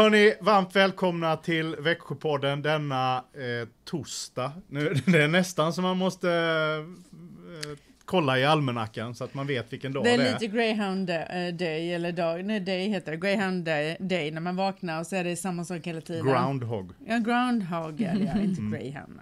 Hörni, varmt välkomna till Växjöpodden denna eh, torsdag. Nu, det är nästan som man måste eh, kolla i almanackan så att man vet vilken dag Det det är är. lite greyhound day, day eller dag, nej day heter det, greyhound day, när man vaknar och så är det samma sak hela tiden. Groundhog. Ja, groundhog är det ja, inte greyhound.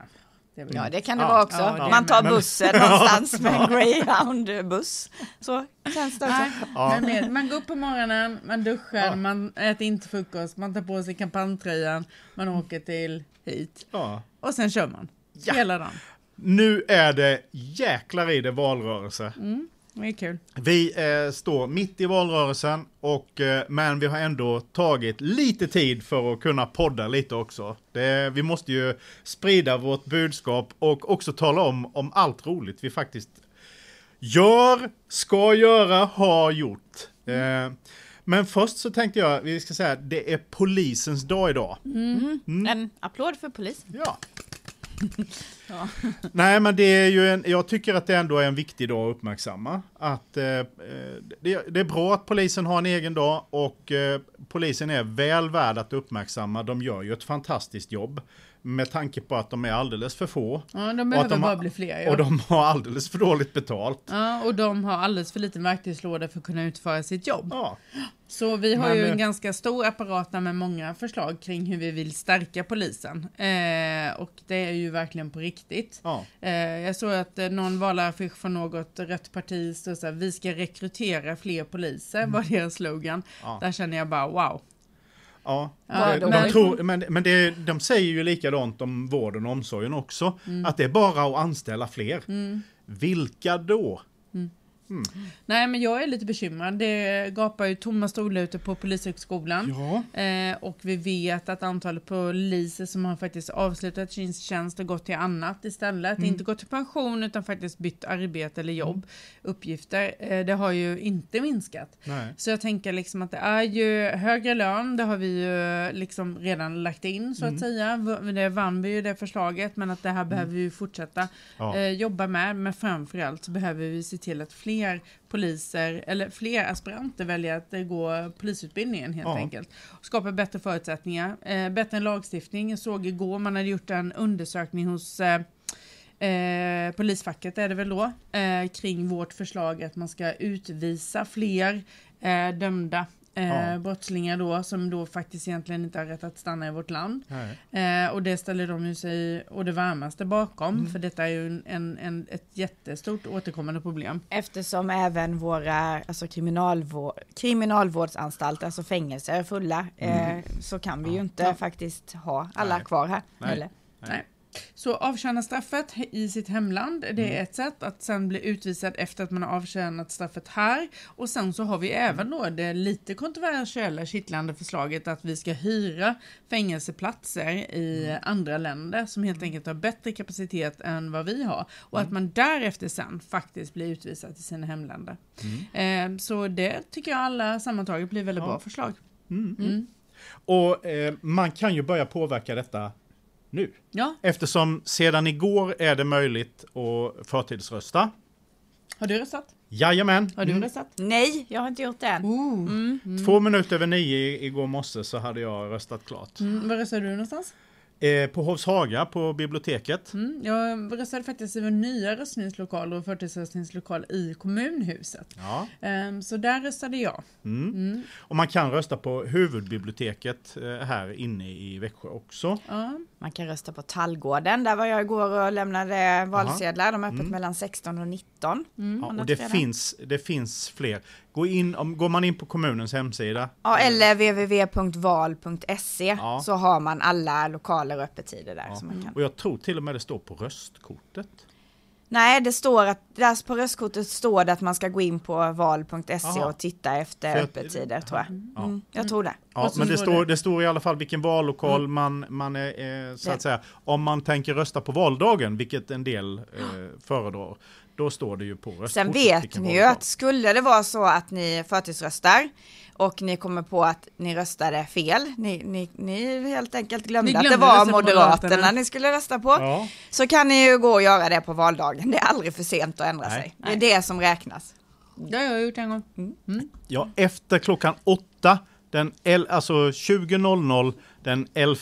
Det väl- Ja, det kan det Ja, vara också. ja, Man tar men- bussen någonstans med en greyhound-buss. Så känns det också. Men med, man går upp på morgonen, man duschar, Ja. man äter inte frukost, man tar på sig kampanjtröjan, man åker till hit Ja. och sen kör man. Ja. Hela dagen. Nu är det jäklar i det valrörelse. Det är kul. Vi eh, står mitt i valrörelsen, och, eh, men vi har ändå tagit lite tid för att kunna podda lite också. Det, vi måste ju sprida vårt budskap och också tala om, om allt roligt vi faktiskt gör, ska göra, har gjort. Eh, men först så tänkte jag, vi ska säga, det är polisens dag idag. En applåd för polis. Ja. Nej, men det är ju en, jag tycker att det ändå är en viktig dag att uppmärksamma. Att, eh, eh, det, det är bra att polisen har en egen dag och eh, polisen är väl värd att uppmärksamma. De gör ju ett fantastiskt jobb med tanke på att de är alldeles för få. Ja, de behöver de bara har- bli fler. Ja. Och de har alldeles för dåligt betalt. Ja, och de har alldeles för liten verktygslåda för att kunna utföra sitt jobb. Ja, Så vi har Men, ju eh, en ganska stor apparat med många förslag kring hur vi vill stärka polisen. Eh, och det är ju verkligen på riktigt. ja. Eh, jag såg att eh, någon valaffisch från något rött parti stod så här, vi ska rekrytera fler poliser, var deras slogan. Mm. Ja. Där känner jag bara wow. Ja, Ja, de, men- tror, men, men det, de säger ju likadant om vården och omsorgen också. Mm. Att det är bara att anställa fler. Vilka då? Nej men jag är lite bekymrad. Det gapar ju tomma stolar ute på polishögskolan. Ja. Eh, och vi vet att antalet poliser som har faktiskt avslutat sin tjänst och gått till annat istället, inte gått till pension utan faktiskt bytt arbete eller jobb, uppgifter, eh, det har ju inte minskat. Nej. Så jag tänker liksom att det är ju högre lön, det har vi ju liksom redan lagt in så att säga. V- Det vann vi ju det förslaget men att det här behöver vi fortsätta Ja. eh, jobba med. Men framförallt så behöver vi se till att fler poliser eller fler aspiranter väljer att eh, gå polisutbildningen helt Ja. enkelt. Skapa bättre förutsättningar, eh, bättre lagstiftning. Jag såg igår man hade gjort en undersökning hos eh, Eh, polisfacket är det väl då, eh, kring vårt förslag att man ska utvisa fler eh, dömda eh, Ja. brottslingar då som då faktiskt egentligen inte har rätt att stanna i vårt land. Eh, och det ställer de ju sig och det varmaste bakom Mm. för detta är ju en, en, ett jättestort återkommande problem. Eftersom även våra alltså kriminalvård, kriminalvårdsanstalter, alltså fängelser, är fulla, eh, så kan vi ju inte Ja. faktiskt ha alla Nej. kvar här. Nej. Eller? Nej. Så avtjäna straffet i sitt hemland, det Mm. är ett sätt att sen bli utvisad efter att man har avtjänat straffet här. Och sen så har vi även då det lite kontroversiella kittlande förslaget att vi ska hyra fängelseplatser i Mm. andra länder som helt enkelt har bättre kapacitet än vad vi har. Och att man därefter sen faktiskt blir utvisad till sina hemländer. Eh, så det tycker jag alla sammantaget blir väldigt Ja. bra förslag. Mm. Mm. Och eh, man kan ju börja påverka detta nu. Ja, Eftersom sedan igår är det möjligt att förtidsrösta. har du röstat? Jajamän. Har du Mm. röstat? Nej, jag har inte gjort det än. Ooh. Två minuter över nio igår morse så hade jag röstat klart. Mm, var röstade du någonstans? Eh, på Hovshaga på biblioteket. Mm, jag röstade faktiskt i vår nya röstningslokal och förtidsröstningslokal i kommunhuset. Ja. Ehm, så där röstade jag. Mm. Mm, Och man kan rösta på huvudbiblioteket eh, här inne i Växjö också. ja. Man kan rösta på Tallgården, där var jag igår och lämnade valsedlar. De är öppet Mm. mellan 16 och 19. Ja, Annat och det finns, det finns fler. Gå in, om, går man in på kommunens hemsida. Ja, eller www.val.se Ja. så har man alla lokaler och öppettider där. Ja. Som man kan. Och jag tror till och med det står på röstkortet. Nej, det står att där på röstkortet står det att man ska gå in på val.se och titta efter För- öppettider tror jag. Ja. Mm, jag tror det. Ja, men det står det- står i alla fall vilken vallokal man, man är, eh, så att Det- säga, om man tänker rösta på valdagen, vilket en del eh, föredrar, då står det ju på röstkortet. Sen vet ni ju att skulle det vara så att ni förtidsröstar och ni kommer på att ni röstade fel, ni, ni, ni helt enkelt glömde, Ni att det glömde var Moderaterna, Moderaterna. ni skulle rösta på, Ja, så kan ni ju gå och göra det på valdagen. Det är aldrig för sent att ändra Nej. sig. Det är det som räknas. Det har jag gjort en gång. ja, efter klockan åtta den el, alltså 20.00 den 11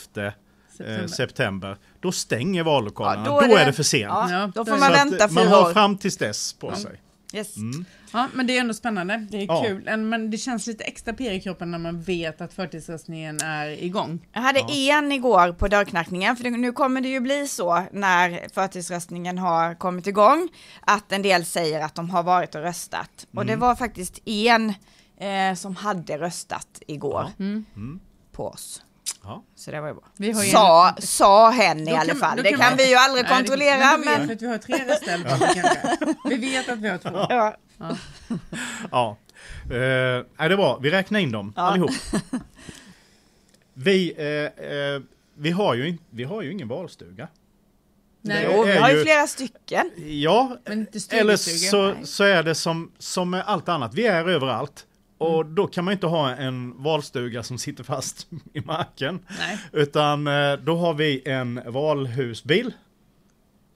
september. September. september, då stänger vallokalerna. Ja, då, då är är, det- för sent. Ja, Ja, då får är man Så att vänta man fyra har år. fram tills dess på sig. Yes. Mm. Ja, men det är ändå spännande. Det är Ja. kul. En- Men det känns lite extra pirr i kroppen när man vet att förtidsröstningen är igång. Jag hade Ja. en igår på dörrknackningen, för nu kommer det ju bli så när förtidsröstningen har kommit igång, att en del säger att de har varit och röstat. Och Mm. det var faktiskt en eh, som hade röstat igår Mm. Mm. på oss. Ja. Så det var ju bra. Vi har ju Sa, sa hen i alla fall. Det kan man- vi ju aldrig Nej, det- kontrollera, men... då vet men... vi att vi har tre fall, kanske. Vi vet att vi har två. Ja. Ja, eh, nej, det är bra. Vi räknar in dem Ja. allihop. Vi, eh, eh, vi, har ju, in- vi har ju ingen valstuga. Nej, Det Jo, vi är har ju flera stycken. Ja, men inte eller så, så är det som, som med allt annat. Vi är överallt. Och Mm. då kan man inte ha en valstuga som sitter fast i marken. Nej. Utan eh, då har vi en valhusbil.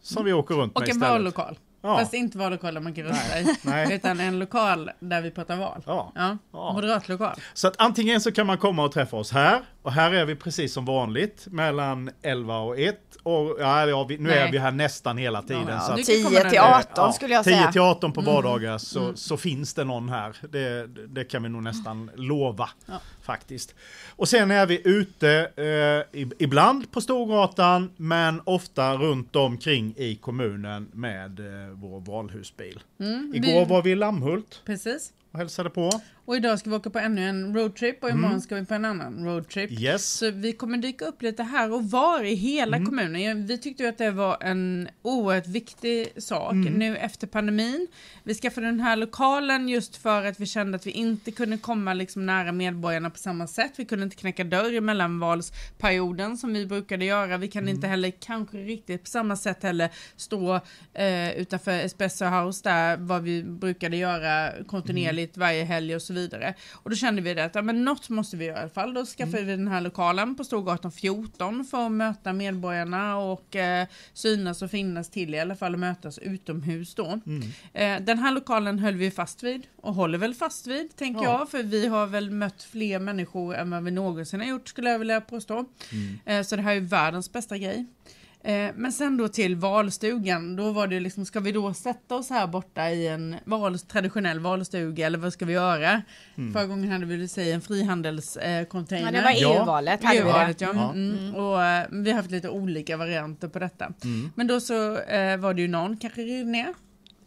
Som vi åker runt Och med en istället. vallokal. Ja. Fast inte vallokal där man kan rösta i. Nej. Utan en lokal där vi pratar val. Ja. Ja, Ja. moderatlokal. Så att antingen så kan man komma och träffa oss här. Och här är vi precis som vanligt mellan 11 och 1. Och ja, ja, vi, nu Nej. är vi här nästan hela tiden. Ja, så att, du kan komma 10 när till du- 18 skulle jag 10 säga. till 18 på Mm. vardagar så, så finns det någon här. Det, det kan vi nog nästan lova Ja. faktiskt. Och sen är vi ute eh, ibland på Storgatan men ofta runt omkring i kommunen med eh, vår valhusbil. Mm, Igår vi- var vi i Lammhult Precis. och hälsade på. Och idag ska vi åka på ännu en roadtrip och imorgon Mm. ska vi på en annan roadtrip. Yes. Så vi kommer dyka upp lite här och var i hela Mm. kommunen. Vi tyckte att det var en oerhört viktig sak Mm. nu efter pandemin. Vi skaffade den här lokalen just för att vi kände att vi inte kunde komma liksom nära medborgarna på samma sätt. Vi kunde inte knäcka dörr i mellanvalsperioden som vi brukade göra. Vi kan Mm. inte heller kanske riktigt på samma sätt heller stå eh, utanför Espresso House där vad vi brukade göra kontinuerligt varje helg och så vidare. Och då kände vi det att ja, men något måste vi göra i alla fall. Då skaffade Mm. vi den här lokalen på Storgatan 14 för att möta medborgarna och eh, synas och finnas till i alla fall och mötas utomhus då. Mm. Eh, den här lokalen höll vi fast vid och håller väl fast vid tänker Ja. jag för vi har väl mött fler människor än vad vi någonsin har gjort skulle jag vilja påstå. Mm. Eh, så det här är världens bästa grej. Eh, men sen då till valstugan, då var det liksom, ska vi då sätta oss här borta i en val, traditionell valstuga eller vad ska vi göra? Mm. Förra gången hade vi säga en frihandelscontainer. Eh. Ja, det var Ja. EU-valet. det. EU-valet, ja. Ja. Mm. Och eh, vi har haft lite olika varianter på detta. Mm. Men då så eh, var det ju någon, kanske René,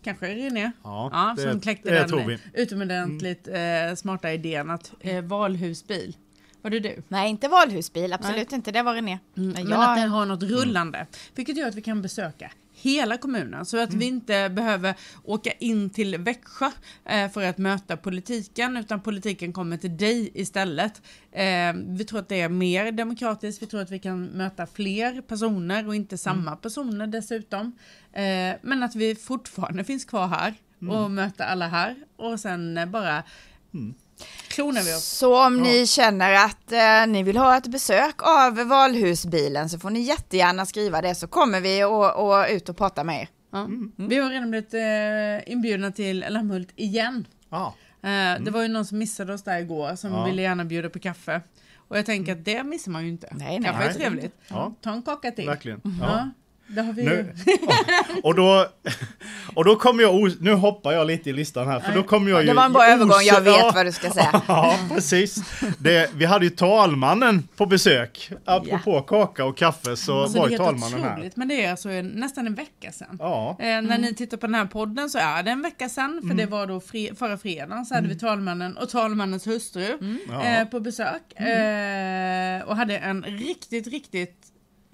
kanske René, Ja, ja, det, som kläckte det den utomordentligt eh, smarta idén att eh, valhusbil, var det du? Nej, inte valhusbil, absolut inte. Det var René. Men Men jag- att den har något rullande. Vilket gör att vi kan besöka hela kommunen så att vi inte behöver åka in till Växjö eh, för att möta politiken utan politiken kommer till dig istället. Eh, vi tror att det är mer demokratiskt, vi tror att vi kan möta fler personer och inte samma personer dessutom. Eh, men att vi fortfarande finns kvar här och möter alla här och sen bara klonar vi oss. Så om ni känner att eh, ni vill ha ett besök av valhusbilen så får ni jättegärna skriva det så kommer vi och, och ut och prata med er. Ja. Vi har redan blivit eh, inbjudna till Lammhult igen. Ja. Eh, Det var ju någon som missade oss där igår som Ja. ville gärna bjuda på kaffe. Och jag tänker att det missar man ju inte. Nej, nej. Kaffe är trevligt. Ja. Ta en kaka till. Verkligen. Det har vi Nu, ju. och, då, och då kommer jag, os- nu hoppar jag lite i listan här, för då kommer jag ju... Det var en bra övergång, jag vet vad du ska säga. Ja, precis. Det, vi hade ju talmannen på besök. Apropå kaka och kaffe så Så var ju talmannen här. Men det är alltså en, nästan en vecka sedan. Ja, Eh, när ni tittar på den här podden så är det en vecka sedan, för Mm. det var då fre- förra fredagen så hade vi talmannen och talmannens hustru Ja. eh, på besök. Eh, och hade en riktigt, riktigt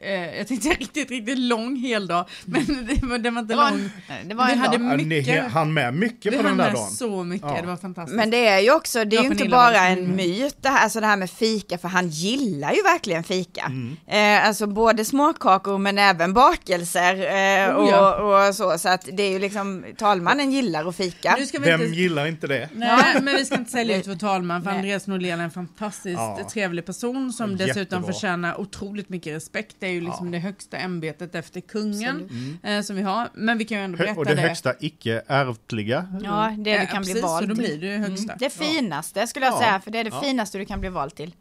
Eh, jag tänkte riktigt, riktigt lång heldag, men det var, den var inte Det var lång. det var en hade dag. Ja, ni mycket. hann med mycket på den där dagen. så mycket, Ja. det var fantastiskt. Men det är ju också, det är ju inte bara en myt det här, alltså det här med fika, för han gillar ju verkligen fika. Mm. Eh, alltså både småkakor men även bakelser eh, Oh, ja. och, och så, så att det är ju liksom, talmannen gillar att fika. nu ska vi Vem inte... gillar inte det? Nej, men vi ska inte sälja ut vår talman, för Nej. Andreas Norlén är en fantastiskt Ja. trevlig person som dessutom Jättebra. förtjänar otroligt mycket respekt. Det är ju liksom Ja. det högsta ämbetet efter kungen Absolut. eh, som vi har. Men vi kan ju ändå berätta och det det. högsta icke-ärftliga. Ja, det du Ja, kan bli precis, vald så då blir det ju högsta. Det finaste skulle jag Ja. säga, för det är det Ja. finaste du kan bli vald till.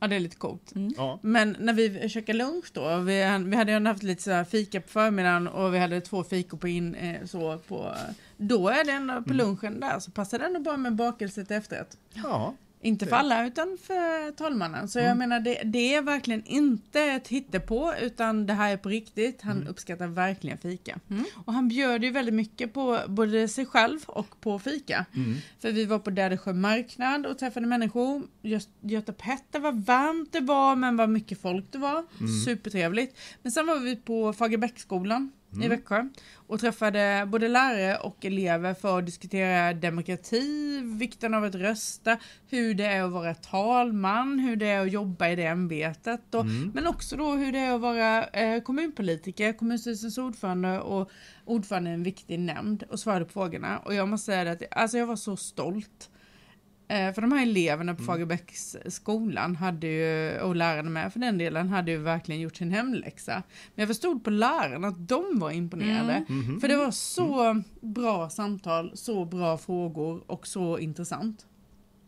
Ja, det är lite coolt. Ja. Men när vi käkade lunch då, vi, vi hade ju haft lite så här fika på förmiddagen och vi hade två fikor på in, eh, så på, då är det ändå på lunchen där så passar det ändå bara med bakelse till efterrätt. ja. Inte för alla utan för talmannen. Så Mm. jag menar det, det är verkligen inte ett hittepå utan det här är på riktigt. Han Mm. uppskattar verkligen fika. Och han bjöd ju väldigt mycket på både sig själv och på fika. Mm. För vi var på Dädersjö marknad och träffade människor. Göta Petter var varmt det var men vad mycket folk det var. Mm. Supertrevligt. Men sen var vi på Fagerbäcksskolan Mm. i Växjö och träffade både lärare och elever för att diskutera demokrati, vikten av att rösta, hur det är att vara talman, hur det är att jobba i det ämbetet. Och, Mm. Men också då hur det är att vara eh, kommunpolitiker, kommunstyrelsens ordförande och ordförande i en viktig nämnd och svarade på frågorna. Och jag måste säga att alltså jag var så stolt. Eh, För de här eleverna på Fagerbäcks skolan hade ju, och lärarna med för den delen, hade ju verkligen gjort sin hemläxa. Men jag förstod på lärarna att de var imponerade. Mhm. För det var så bra samtal, så bra frågor och så intressant.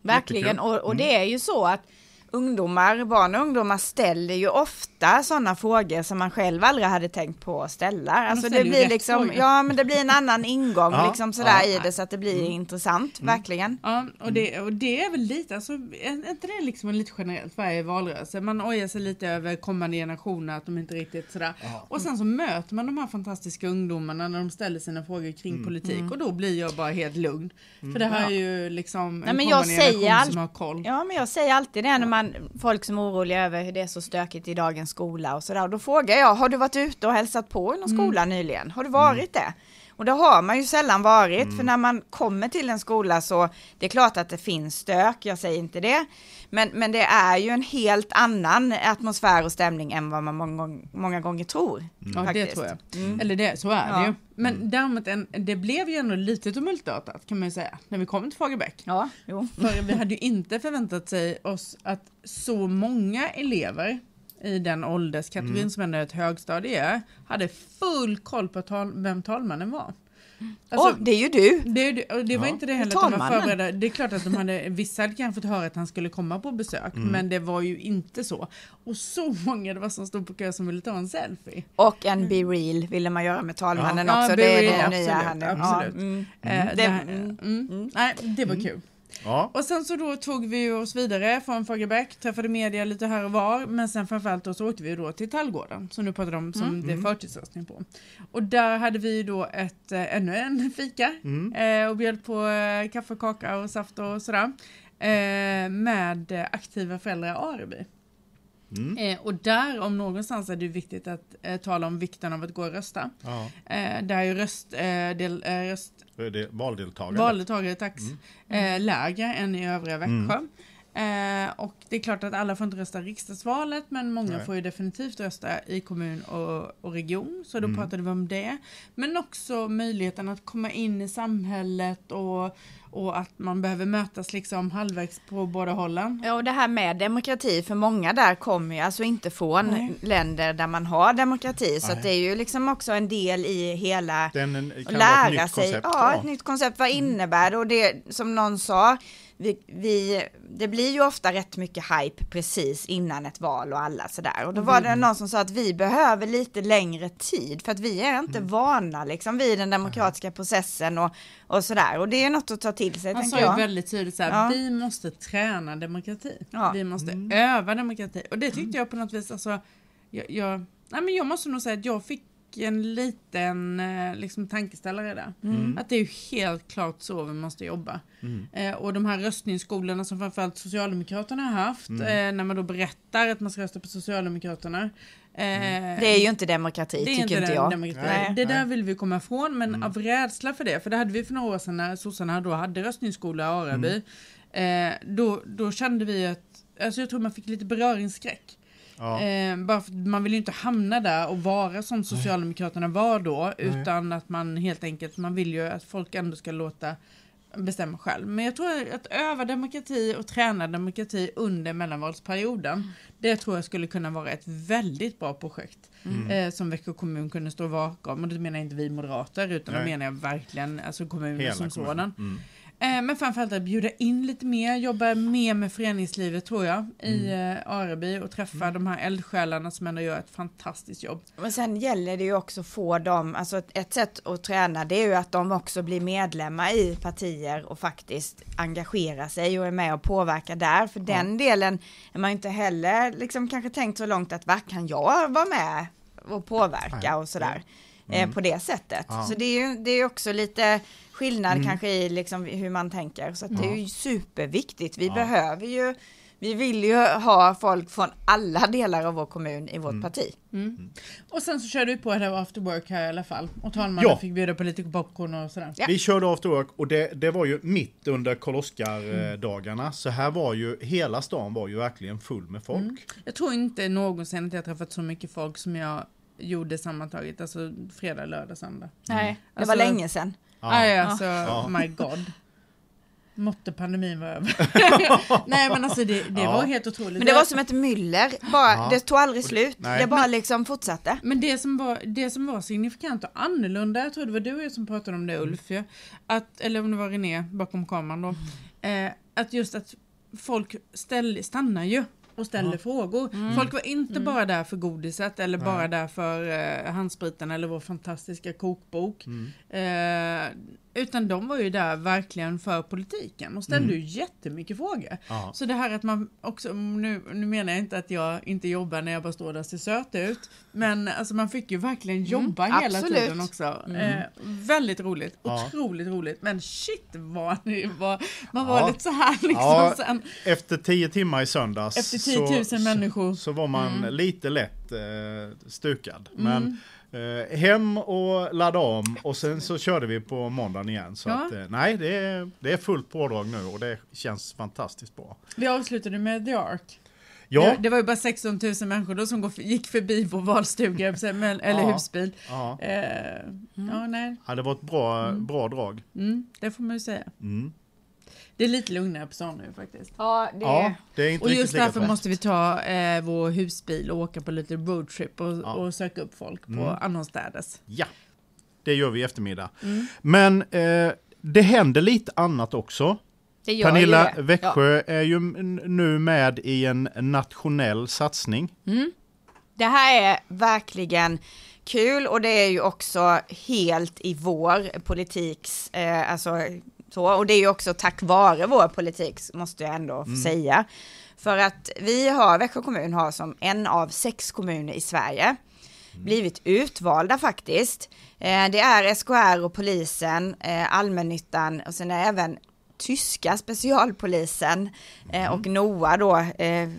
Verkligen, och, och det är ju så att ungdomar, barn och ungdomar ställer ju ofta sådana frågor som man själv aldrig hade tänkt på att ställa. Alltså det blir liksom, frågor. ja men det blir en annan ingång Ja, liksom sådär ja. i det så att det blir intressant, verkligen. Ja, och det, och det är väl lite, alltså, är inte det liksom lite generellt varje valrörelse? Man ojar sig lite över kommande generationer, att de inte riktigt sådär. Och sen så möter man de här fantastiska ungdomarna när de ställer sina frågor kring politik och då blir jag bara helt lugn. För det här är ju liksom en men jag säger generation allt- som har koll. Ja men jag säger alltid det när man, folk som är oroliga över hur det är så stökigt i dagens skola och sådär. Då frågar jag, har du varit ute och hälsat på i någon skola nyligen? Har du varit det? Och det har man ju sällan varit, för när man kommer till en skola så, det är klart att det finns stök, jag säger inte det, men, men det är ju en helt annan atmosfär och stämning än vad man många, många gånger tror. Ja, det tror jag. Mm. Eller det, så är Ja. det ju. Men däremot, en, det blev ju ändå lite tumultartat kan man ju säga, när vi kom till Fagerbäck. Ja, jo. För vi hade ju inte förväntat sig oss att så många elever i den ålderskategorin Mm. som ändå ett högstadie är, hade full koll på tal vem talmannen var. Alltså, Åh, det är ju du! det, det var Ja. inte det heller att de var förberedda. Det är klart att de hade, vissa hade kanske fått höra att han skulle komma på besök, Mm. men det var ju inte så. Och så många det var som stod på kö som ville ta en selfie. Och en Be Real ville man göra med talmannen Ja. också, Ja, det är det nya här absolut, nu. absolut. Ja, mm. Eh, Det- det, mm. mm. Nej, det var kul. Ja. Och sen så då tog vi oss vidare från Fagerbäck, träffade media lite här och var, men sen framförallt då så åkte vi då till Tallgården som du pratade om som det är förtidsröstning på. Och där hade vi då ett, eh, ännu en fika Mm. eh, och bjöd på eh, kaffe, kaka och saft och sådär. Eh, med eh, aktiva föräldrar i Areby. Mm. Eh, och där om någonstans är det viktigt att eh, tala om vikten av att gå och rösta. Ja. Eh, där är ju röst, eh, del, eh, röst, valdeltagande. valdeltagare tax eh, lägre än i övriga Mm. Eh, och det är klart att alla får inte rösta i riksdagsvalet men många Nej. får ju definitivt rösta i kommun och, och region. Så Mm. då pratade vi om det. Men också möjligheten att komma in i samhället och, och att man behöver mötas liksom halvvägs på båda hållen. Ja, och det här med demokrati, för många där kommer ju alltså inte från Nej. länder där man har demokrati, så Nej. att det är ju liksom också en del i hela Den en, kan och vara ett lära nytt sig, koncept. ja, ett nytt koncept, vad innebär det? Och det som någon sa, vi, vi, det blir ju ofta rätt mycket hype precis innan ett val och alla sådär. Och då var det någon som sa att vi behöver lite längre tid för att vi är inte vana liksom vid den demokratiska processen och, och sådär. Och det är något att ta till sig Han sa ju väldigt tydligt så här, Ja. vi måste träna demokrati. Ja. Vi måste öva demokrati. Och det tyckte jag på något vis, alltså, jag, jag, nej men jag måste nog säga att jag fick en liten eh, liksom, tankeställare där. Att det är ju helt klart så vi måste jobba. Eh, och de här röstningsskolorna som framförallt Socialdemokraterna har haft, eh, när man då berättar att man ska rösta på Socialdemokraterna. Eh, Det är ju inte demokrati, det är tycker inte inte jag. demokrati. Nej. Det där Nej. vill vi komma ifrån, men av rädsla för det, för det hade vi för några år sedan när sossarna då hade röstningsskola i Araby, eh, då, då kände vi att, alltså jag tror man fick lite beröringsskräck. Ja. Eh, bara för, man vill ju inte hamna där och vara som Socialdemokraterna var då, utan att man helt enkelt, man vill ju att folk ändå ska låta bestämma själv. Men jag tror att öva demokrati och träna demokrati under mellanvalsperioden, det tror jag skulle kunna vara ett väldigt bra projekt. Mm. Eh, som Växjö kommun kunde stå bakom. Och det menar inte vi moderater, utan Nej. det menar jag verkligen alltså kommunen Hela som kommunen. sådan. Mm. Eh, men framförallt att bjuda in lite mer, jobba mer med föreningslivet tror jag i Mm. eh, Areby och träffa de här eldsjälarna som ändå gör ett fantastiskt jobb. Men sen gäller det ju också att få dem, alltså ett, ett sätt att träna det är ju att de också blir medlemmar i partier och faktiskt engagerar sig och är med och påverkar där. För den delen är man ju inte heller liksom kanske tänkt så långt att vad kan jag vara med och påverka Nej. och sådär. Mm. Eh, på det sättet. Ja. Så det är ju det är ju också lite skillnad kanske i liksom hur man tänker. Så att det är ju superviktigt. Vi Ja. behöver ju vi vill ju ha folk från alla delar av vår kommun i vårt parti. Mm. Och sen så körde vi på det här after work här i alla fall. Och talmannen Ja. fick bjuda på lite popcorn och sådär. Ja. Vi körde after work och det, det var ju mitt under Karl-Oskar-dagarna. Så här var ju, hela stan var ju verkligen full med folk. Mm. Jag tror inte någonsin att jag träffat så mycket folk som jag gjorde sammantaget, alltså fredag, lördag, söndag. Nej, det Alltså- var länge sedan. Ja. Aj, alltså, Ja. my god. Måtte pandemin vara över. Nej men alltså det, det Ja. var helt otroligt. Men det var som ett myller, bara, Ja. det tog aldrig slut. Nej. Det bara liksom fortsatte. Men det som, var, det som var signifikant och annorlunda, jag tror det var du och jag som pratade om det Ulf, ja, att, eller om det var René bakom kameran då, eh, att just att folk ställ, stannar ju och ställer Ja. frågor. Folk var inte bara där för godiset eller bara där för eh, handspriten eller vår fantastiska kokbok. Eh, utan de var ju där verkligen för politiken och ställde ju jättemycket frågor. Ja. Så det här att man också, nu, nu menar jag inte att jag inte jobbar när jag bara står där och ser söt ut. Men alltså man fick ju verkligen jobba hela absolut. tiden också. Eh, väldigt roligt, Ja. otroligt roligt. Men shit vad ni var, man var Ja. lite så här liksom Ja. sen. Efter tio timmar i söndags Efter 10 000 så, människor. så, så var man lite lätt eh, stukad. Mm. Men eh, hem och ladda om och sen så körde vi på måndagen igen. Så Ja. att, eh, nej, det är, det är fullt pådrag nu och det känns fantastiskt bra. Vi avslutade med The Ark. Ja, Det, det var ju bara 16 000 människor då som går, gick förbi vår valstuga men- eller Ja. husbil. ja. Eh, Ja, nej. ja, det var ett bra, bra drag. Mm, det får man ju säga. Mm. Det är lite lugnare på stan nu faktiskt. Ja, det Ja, det är inte Och just därför måste vi ta eh, vår husbil och åka på lite roadtrip och, Ja. och söka upp folk på Mm. annorstädes. Ja, det gör vi i eftermiddag. Mm. Men eh, det händer lite annat också. det gör Pernilla, det. Växjö är ju nu med i en nationell satsning. Det här är verkligen kul och det är ju också helt i vår politiks, eh, alltså så, och det är ju också tack vare vår politik måste jag ändå få säga. För att vi har, Växjö kommun har som en av sex kommuner i Sverige blivit utvalda faktiskt. Eh, det är SKR och polisen, eh, allmännyttan och sen är även tyska specialpolisen eh, och NOA då,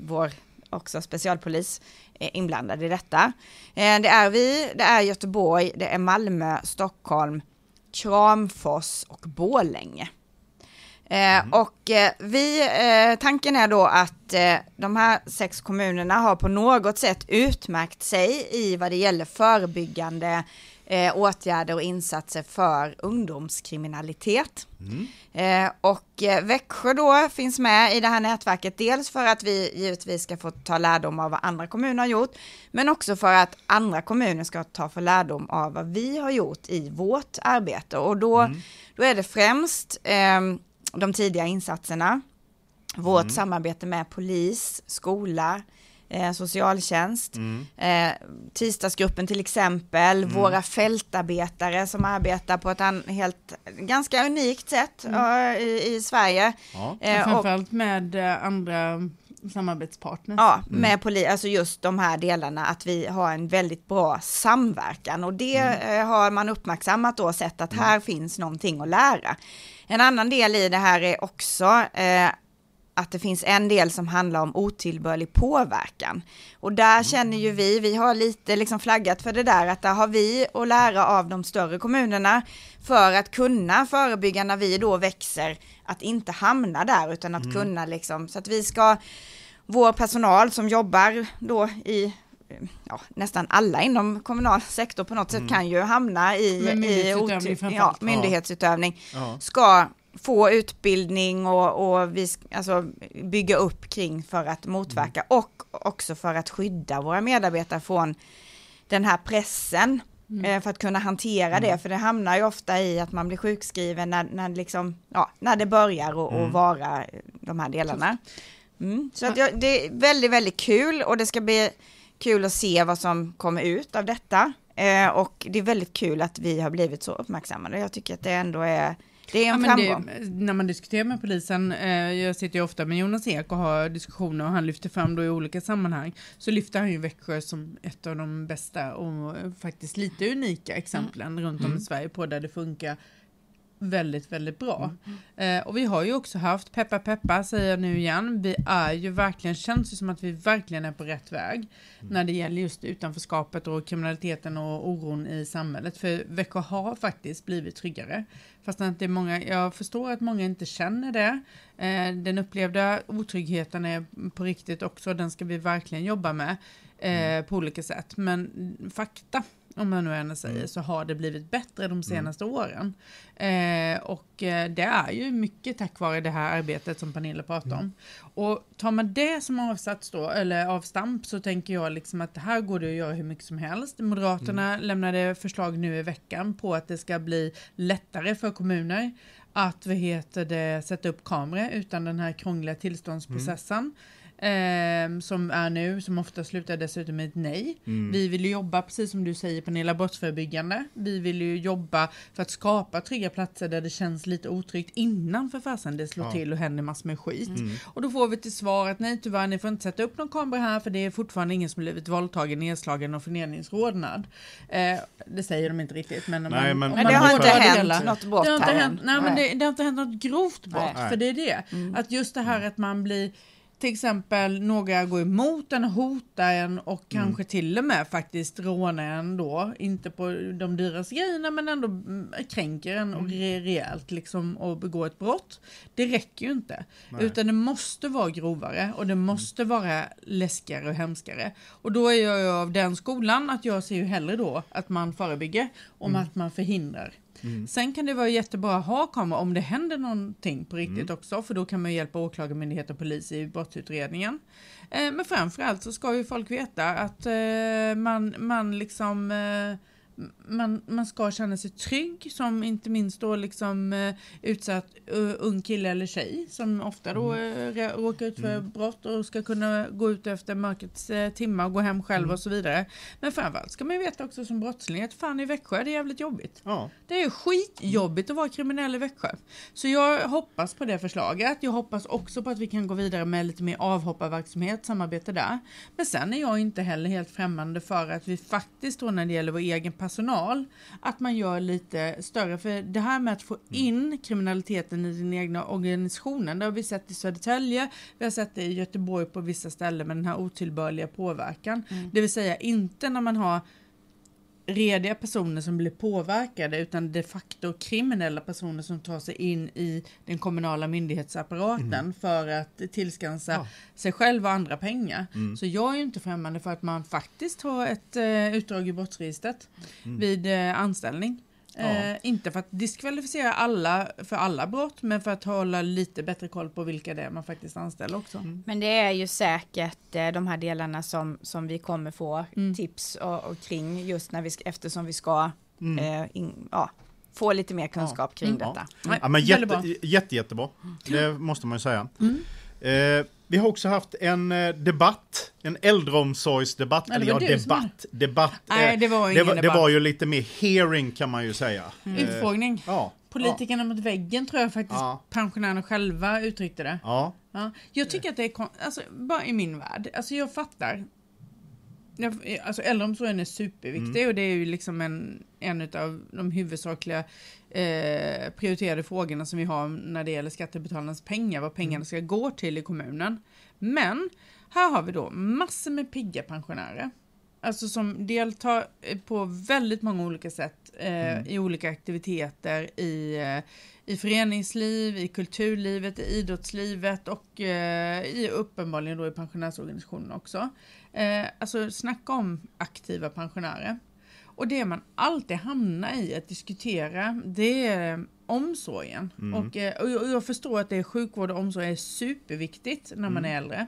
vår också specialpolis, inblandad i detta. Det är vi, det är Göteborg, det är Malmö, Stockholm, Kramfors och Borlänge. Eh, och eh, vi, eh, tanken är då att eh, de här sex kommunerna har på något sätt utmärkt sig i vad det gäller förebyggande eh, åtgärder och insatser för ungdomskriminalitet. Eh, och eh, Växjö då finns med i det här nätverket, dels för att vi givetvis ska få ta lärdom av vad andra kommuner har gjort, men också för att andra kommuner ska ta för lärdom av vad vi har gjort i vårt arbete. Och då, då är det främst eh, de tidiga insatserna, vårt samarbete med polis, skola, eh, socialtjänst, eh, tisdagsgruppen till exempel, våra fältarbetare som arbetar på ett an- helt, ganska unikt sätt eh, i, i Sverige. Ja. Eh, och, framförallt med andra samarbetspartners. ja, med poli, alltså just de här delarna, att vi har en väldigt bra samverkan och det eh, har man uppmärksammat då och sett att här finns någonting att lära. En annan del i det här är också eh, att det finns en del som handlar om otillbörlig påverkan. Och där känner ju vi, vi har lite liksom flaggat för det där, att där har vi att lära av de större kommunerna för att kunna förebygga när vi då växer, att inte hamna där, utan att kunna liksom, så att vi ska, vår personal som jobbar då i Ja, nästan alla inom kommunal sektor på något sätt kan ju hamna i, i myndighetsutövning oty- ja, myndighetsutövning. Ja. ska få utbildning och, och vi, alltså, bygga upp kring för att motverka och också för att skydda våra medarbetare från den här pressen eh, för att kunna hantera det, för det hamnar ju ofta i att man blir sjukskriven när, när, liksom, ja, när det börjar och, och vara eh, de här delarna. Mm. Så att jag, det är väldigt, väldigt kul och det ska bli kul att se vad som kommer ut av detta. Eh, och det är väldigt kul att vi har blivit så uppmärksammade. Jag tycker att det ändå är, det är en Ja, framgång. det, när man diskuterar med polisen, eh, jag sitter ju ofta med Jonas Ek och har diskussioner och han lyfter fram då i olika sammanhang, så lyfter han ju Växjö som ett av de bästa och faktiskt lite unika exemplen runt om i Sverige på där det funkar väldigt, väldigt bra. Eh, och vi har ju också haft, peppa peppa säger jag nu igen, vi är ju verkligen, känns ju som att vi verkligen är på rätt väg när det gäller just utanförskapet och kriminaliteten och oron i samhället. För Växjö har faktiskt blivit tryggare. Fast att det är många, jag förstår att många inte känner det. Eh, den upplevda otryggheten är på riktigt också, den ska vi verkligen jobba med eh, på olika sätt. Men fakta, om man nu än säger, så har det blivit bättre de senaste åren. Eh, och eh, det är ju mycket tack vare det här arbetet som Pernilla pratar om. Och tar man det som avsats då, eller avstamp, så tänker jag liksom att det här går det att göra hur mycket som helst. Moderaterna lämnade förslag nu i veckan på att det ska bli lättare för kommuner att vad heter det, sätta upp kameror utan den här krångliga tillståndsprocessen. Eh, som är nu, som ofta slutar dessutom med ett nej. Vi vill ju jobba, precis som du säger Pernilla, brottsförebyggande. Vi vill ju jobba för att skapa trygga platser där det känns lite otryggt innan för fasen det slår Ja. till och händer massor med skit. Och då får vi till svar att nej tyvärr, ni får inte sätta upp någon kamera här för det är fortfarande ingen som blivit våldtagen, nedslagen och förnedringsrodnad. Eh, det säger de inte riktigt men... Nej, man- men- Men det har inte hänt delar- något brott det har inte hänt, än. nej, men Nej. det, det har inte hänt något grovt brott, Nej. för det är det. Mm. Att just det här att man blir till exempel några går emot en, hotar en och kanske till och med faktiskt rånar en då, inte på de dyraste grejerna men ändå mm, kränker en och re- rejält liksom och begår ett brott. Det räcker ju inte. Utan det måste vara grovare och det måste vara läskigare och hemskare. Och då är jag av den skolan att jag ser ju hellre då att man förebygger om att man förhindrar. Sen kan det vara jättebra att ha kamera om det händer någonting på riktigt också för då kan man hjälpa åklagarmyndighet och polis i brottsutredningen. Eh, men framförallt så ska ju folk veta att eh, man, man liksom eh, man, man ska känna sig trygg som inte minst då liksom eh, utsatt uh, ung kille eller tjej som ofta då rä- råkar ut för brott och ska kunna gå ut efter mörkrets eh, timmar och gå hem själv och så vidare. Men framförallt ska man ju veta också som brottsling att fan i Växjö det är jävligt jobbigt. Ja. Det är skitjobbigt att vara kriminell i Växjö. Så jag hoppas på det förslaget. Jag hoppas också på att vi kan gå vidare med lite mer avhopparverksamhet, samarbete där. Men sen är jag inte heller helt främmande för att vi faktiskt då när det gäller vår egen personal, att man gör lite större. För det här med att få in kriminaliteten i den egna organisationen, det har vi sett i Södertälje, vi har sett det i Göteborg på vissa ställen med den här otillbörliga påverkan. Det vill säga inte när man har rediga personer som blir påverkade utan de facto kriminella personer som tar sig in i den kommunala myndighetsapparaten för att tillskansa Ja. sig själv och andra pengar. Så jag är ju inte främmande för att man faktiskt har ett eh, utdrag i brottsregistret vid eh, anställning. Ja. Eh, inte för att diskvalificera alla för alla brott men för att hålla lite bättre koll på vilka det är man faktiskt anställer också. Men det är ju säkert eh, de här delarna som, som vi kommer få Mm. tips och, och kring just när vi, ska- eftersom vi ska Mm. eh, in, ja, få lite mer kunskap kring Mm. detta. Ja, men jätte, jätte, jättebra. Det måste man ju säga. Mm. Eh, vi har också haft en eh, debatt, en äldreomsorgsdebatt. Ja, det Eller var ja, debatt. Debatt. Nej, eh, det var det, ingen var, det debatt. var ju lite mer hearing kan man ju säga. Eh, Utfrågning. ja. Politikerna mot väggen tror jag faktiskt Ja. pensionärerna själva uttryckte det. Ja. Ja. Jag tycker att det är alltså, bara i min värld, alltså jag fattar. Jag, alltså äldreomsorgen är superviktig och det är ju liksom en, en av de huvudsakliga eh, prioriterade frågorna som vi har när det gäller skattebetalarnas pengar, vad pengarna ska gå till i kommunen. Men här har vi då massor med pigga pensionärer. Alltså som deltar eh, på väldigt många olika sätt eh, i olika aktiviteter i, eh, i föreningsliv, i kulturlivet, i idrottslivet och eh, i uppenbarligen då i pensionärsorganisationen också. Eh, alltså snacka om aktiva pensionärer. Och det man alltid hamnar i att diskutera det är omsorgen. Mm. Och, eh, och jag förstår att det är sjukvård och omsorg är superviktigt när man Mm. är äldre.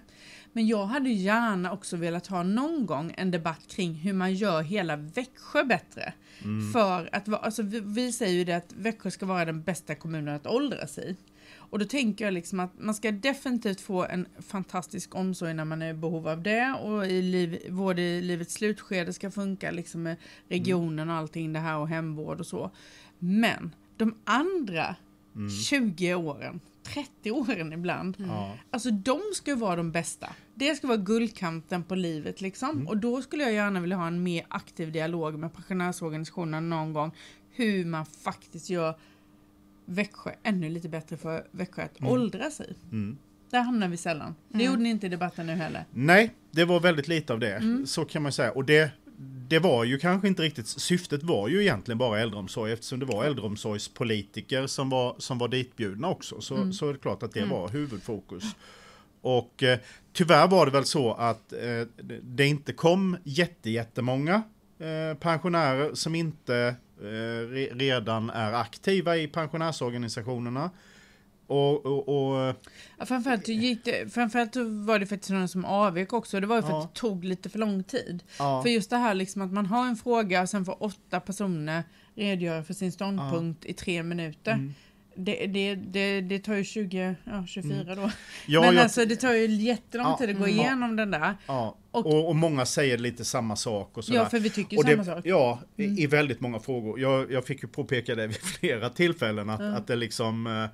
Men jag hade gärna också velat ha någon gång en debatt kring hur man gör hela Växjö bättre. Mm. För att, alltså, vi, vi säger ju det att Växjö ska vara den bästa kommunen att åldras i. Och då tänker jag liksom att man ska definitivt få en fantastisk omsorg när man är i behov av det och i liv, vård i livets slutskede ska funka liksom med regionen och allting det här och hemvård och så. Men de andra 20 åren, 30 åren ibland, Ja. Alltså de ska ju vara de bästa. Det ska vara guldkanten på livet liksom. Mm. Och då skulle jag gärna vilja ha en mer aktiv dialog med pensionärsorganisationerna någon gång. Hur man faktiskt gör Växjö ännu lite bättre för Växjö att åldras i. Mm. Där hamnar vi sällan. Det gjorde ni inte i debatten nu heller. Nej, det var väldigt lite av det. Mm. Så kan man säga. Och det, det var ju kanske inte riktigt, syftet var ju egentligen bara äldreomsorg eftersom det var äldreomsorgspolitiker som var, som var ditbjudna också. Så, Mm. så är det klart att det var huvudfokus. Och eh, tyvärr var det väl så att eh, det- det inte kom jätte, jättemånga eh, pensionärer som inte eh, re, redan är aktiva i pensionärsorganisationerna. Och, och, och Ja, framförallt, gick det, framförallt var det faktiskt någon som avvek också. Det var ju för Ja. att det tog lite för lång tid. ja, För just det här liksom att man har en fråga och sen får åtta personer redogöra för sin ståndpunkt i tre minuter. Mm. Det, det, det, det tar ju 20, ja 24 då. ja, Men jag- alltså det tar ju jättelång Ja, tid att gå mm. igenom den där. Ja, Och- och, och, många säger lite samma sak och sådär. Ja, för vi tycker och samma sak. Ja, i- Mm. i väldigt många frågor. Jag, jag fick ju påpeka det vid flera tillfällen att, Ja. att det liksom eh,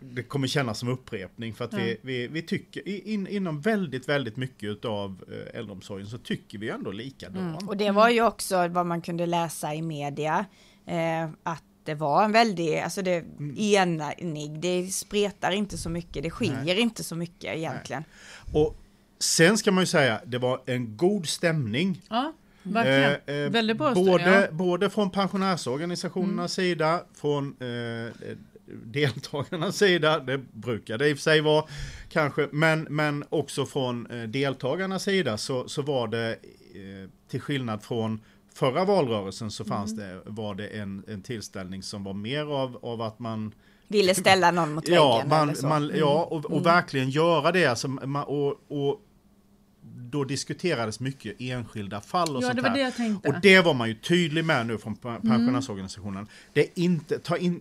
det kommer kännas som upprepning för att vi, Ja. vi, vi tycker i- in, inom väldigt, väldigt mycket av eh, äldreomsorgen så tycker vi ändå likadant. Och det var ju också vad man kunde läsa i media, eh, att det var en väldig, alltså det Mm. enig, det spretar inte så mycket, det skiljer inte så mycket egentligen. Och sen ska man ju säga, det var en god stämning. Ja, verkligen. Eh, eh, Väldigt bra både, stund, ja. både från pensionärsorganisationernas sida, från eh, deltagarnas sida, det brukar det i och för sig vara kanske, men, men också från eh, deltagarnas sida så, så var det eh, till skillnad från förra valrörelsen så fanns Mm. det, var det en, en tillställning som var mer av, av att man Ville ställa någon mot väggen Ja, man, man, ja och, och Mm. verkligen göra det. Alltså, man, och, och då diskuterades mycket enskilda fall och Ja, sånt det var här. det jag tänkte. Och det var man ju tydlig med nu från Mm. pe- pensionärsorganisationen. Det, är inte, ta in,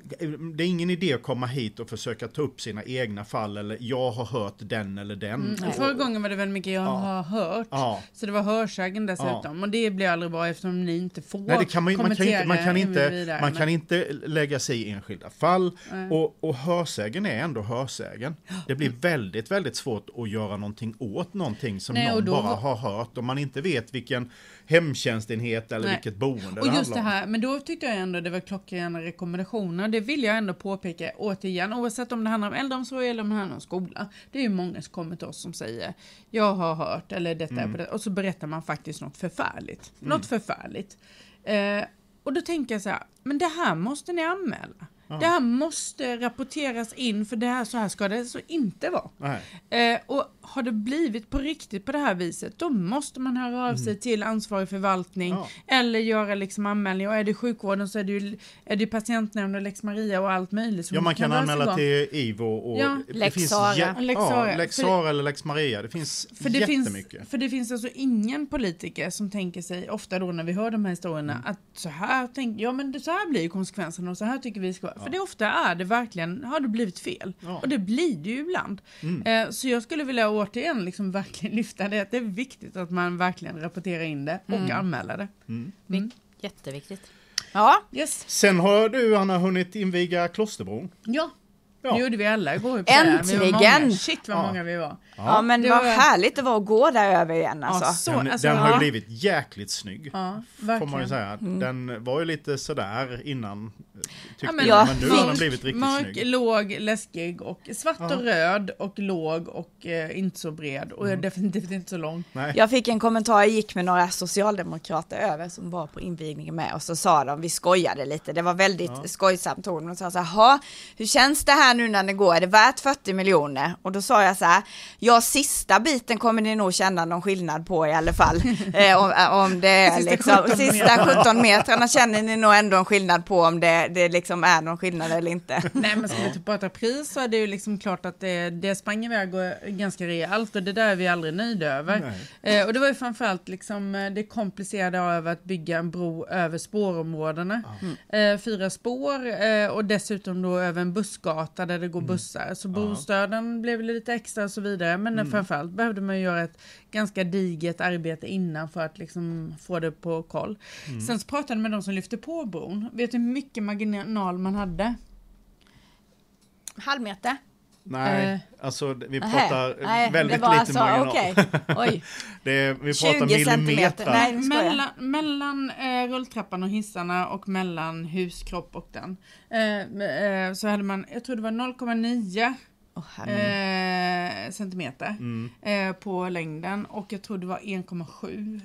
det är ingen idé att komma hit och försöka ta upp sina egna fall eller jag har hört den eller den. Mm, Och- förra gången var det väldigt mycket jag Ja. har hört. Ja. Så det var hörsägen dessutom. Och det blir aldrig bra eftersom ni inte får Nej, det kan man, man, kan kommentera inte, man, kan inte, vidare, man men- kan inte lägga sig i enskilda fall. Nej. Och, och hörsägen är ändå hörsägen. Det blir väldigt, väldigt svårt att göra någonting åt någonting som Nej, någon då bara har hört. Om man inte vet vilken hemtjänstenhet eller Nej. vilket boende Och det just det om. men då tyckte jag ändå det var klockrena rekommendationer. Det vill jag ändå påpeka återigen, oavsett om det handlar om äldreomsorg eller om det handlar om skola. Det är ju många som kommer till oss som säger jag har hört eller detta Mm. är på det. Och så berättar man faktiskt något förfärligt. Något förfärligt. Eh, och då tänker jag så här, men det här måste ni anmäla. Det här måste rapporteras in för det här, så här ska det så inte vara. Eh, och har det blivit på riktigt på det här viset, då måste man höra av sig till ansvarig förvaltning Ja. eller göra liksom anmälning. Och är det sjukvården så är det ju är det patientnämnd och lex Maria och allt möjligt. som Ja, man kan dras anmäla till IVO och Ja. det Lex finns Sara. ja. Lex Sara eller Lex Maria. Det finns För det, jättemycket. finns, för det finns alltså ingen politiker som tänker sig, ofta då när vi hör de här historierna, Mm. att så här tänk, ja men det, så här blir ju konsekvenserna och så här tycker vi ska vara. För det ofta är det verkligen, har det blivit fel? Ja. Och det blir det ju ibland. Mm. Eh, så jag skulle vilja återigen liksom verkligen lyfta det, att det är viktigt att man verkligen rapporterar in det och anmäler det. Mm. Mm. Jätteviktigt. Ja, Yes. Sen har du Anna hunnit inviga Klosterbron. Ja, Ja. det gjorde vi alla igår. på. Vi var Äntligen! många. Shit vad Ja. många vi var. ja, men det vad var- härligt det var att gå där över igen alltså. Ja, så, Den, alltså, den har ju ja. blivit jäkligt snygg. Ja, Får man ju verkligen. säga. Den var ju lite sådär innan. Tyckte Ja, men- jag, Ja, men nu har den blivit riktigt Mörk, snygg. låg, läskig och svart Ja. och röd och låg och eh, inte så bred och Mm. definitivt inte så lång. Nej. Jag fick en kommentar, jag gick med några socialdemokrater över som var på invigningen med och så sa de, vi skojade lite, det var väldigt Ja. skojsam ton, och sa så här, "Ha, hur känns det här nu när det går, är det värt 40 miljoner? Och då sa jag så här, ja sista biten kommer ni nog känna någon skillnad på i alla fall. eh, om, om det är Sista liksom, 17 sista 17 metrarna känner ni nog ändå en skillnad på om det, det liksom är någon skillnad eller inte. Nej men ska vi typ prata pris så är det ju liksom klart att det, det sprang iväg ganska rejält och det där är vi aldrig nöjda över. Eh, och det var ju framförallt liksom eh, det komplicerade av att bygga en bro över spårområdena. Eh, fyra spår eh, och dessutom då över en bussgata där det går bussar. Så bostöden blev lite extra och så vidare. Men mm. framförallt behövde man göra ett ganska diget arbete innan för att liksom få det på koll. Sen så pratade jag med de som lyfte på bron. Vet du hur mycket marginal man hade? Halvmeter? Nej, Eh. alltså vi pratar Nej, väldigt det var lite alltså, marginal. Det är, vi pratar 20 centimeter. millimeter. Nej, mellan mellan eh, rulltrappan och hissarna och mellan huskropp och den. Eh, eh, så hade man, jag tror det var 0,9 Åh, herregud. eh, centimeter Mm. eh, på längden och jag tror det var 1,7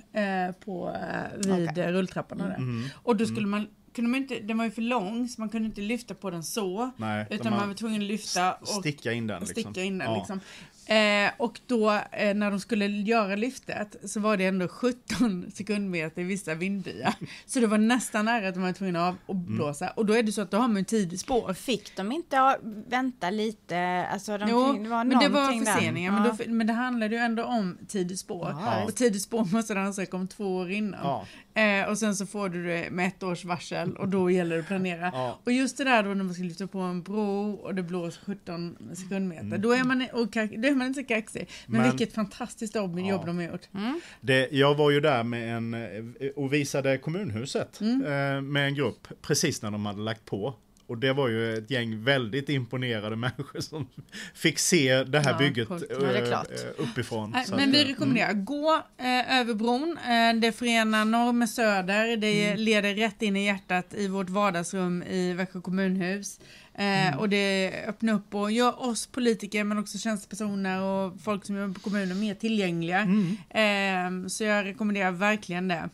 eh, på, eh, vid Okej. rulltrapporna där. Mm. Och då skulle man, kunde man inte, den var ju för lång så man kunde inte lyfta på den så. Nej, utan de man var tvungen att lyfta och sticka in den. Liksom. sticka in den. Ja. Liksom. Eh, och då eh, när de skulle göra lyftet så var det ändå 17 sekundmeter i vissa vindbyar. Så det var nästan nära att de var tvungna av och Mm. blåsa. Och då är det så att då har man tid i spår. Fick de inte vänta lite? Alltså, de, Jo, det var men det var förseningar. Men, Ja. då, men det handlade ju ändå om tid i spår. Ja. Och tid i spår måste du ansöka om två år innan. Ja. Eh, och sen så får du det med ett års varsel och då gäller det att planera. Ja. Och just det där då när man ska lyfta på en bro och det blåser 17 sekundmeter. Mm. Då, är man, och, kax- då är man inte så kaxig. Men, Men- vilket fantastiskt jobb, Ja. jobb de har gjort. Det, jag var ju där med en, eh, och visade kommunhuset Mm. eh, med en grupp precis när de hade lagt på. Och det var ju ett gäng väldigt imponerade människor som fick se det här Ja, bygget. Ja, det eh, eh, uppifrån. Nej, Så Men att, vi eh, rekommenderar, gå eh, över bron. Eh, det förenar norr med söder. Det Mm. leder rätt in i hjärtat i vårt vardagsrum i Växjö kommunhus. Eh, Mm. Och det öppnar upp och gör oss politiker men också tjänstepersoner och folk som jobbar på kommunen mer tillgängliga. Mm. Så jag rekommenderar verkligen det.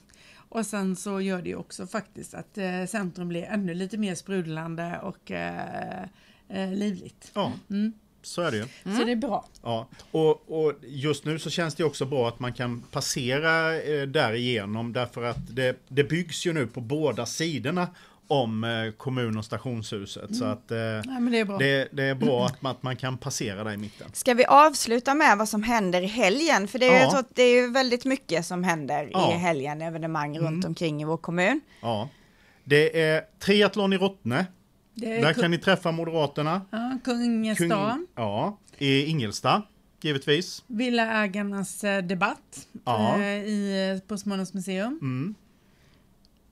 Och sen så gör det ju också faktiskt att eh, centrum blir ännu lite mer sprudlande och eh, eh, livligt. Ja, Mm. så är det ju. Så det är bra. Ja, och, och just nu så känns det också bra att man kan passera eh, därigenom därför att det, det byggs ju nu på båda sidorna om eh, kommun och stationshuset. Så att eh, men det är bra. det, det är bra att man, att man kan passera där i mitten. Ska vi avsluta med vad som händer i helgen? För det är, Ja. tror att det är ju väldigt mycket som händer Ja. i helgen, evenemang runt Mm. omkring i vår kommun. Ja. Det är triathlon i Rottne. Där kan ni träffa Moderaterna. Ja, Kungens Kung-. Ja, i Ingelsta, givetvis. Villaägarnas eh, debatt Ja. eh, i, på Smålands museum. Mm.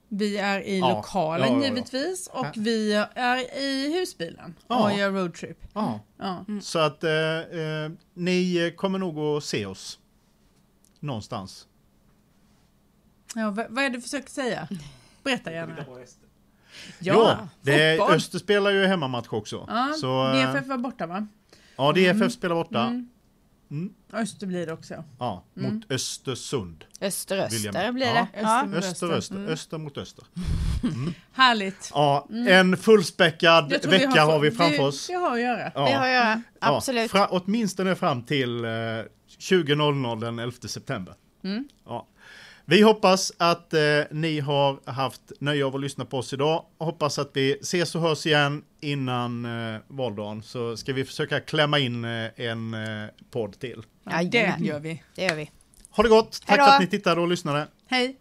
Vi är i Ja. lokalen Ja, ja, ja. givetvis och Ja. vi är i husbilen Ja. och gör roadtrip. Ja. Ja. Så att eh, eh, ni kommer nog att se oss. Någonstans. Ja, vad, vad är det du försöker säga? Berätta gärna. Ja, det. Öster spelar ju hemmamatch också. Ja, så, DFF var borta va? Ja, DFF spelar borta. Mm. Mm. Öster blir det också. Ja, mot Östersund. Öster, Vill jag öster med. blir Ja. det. Ja. Öster. Mot Öster, öster. öster, öster mot öster. Härligt. Ja, en fullspäckad vecka har, så- vi framför det, oss. Det har att göra. Ja. Det har jag göra. Ja, Absolut. fra, åtminstone fram till eh, 20.00 den 11 september. Mm. Ja. Vi hoppas att eh, ni har haft nöje av att lyssna på oss idag. Hoppas att vi ses och hörs igen innan eh, valdagen. Så ska vi försöka klämma in eh, en eh, podd till. Ja, det gör vi. Det gör vi. Ha det gott! Tack Hej då. för att ni tittade och lyssnade. Hej!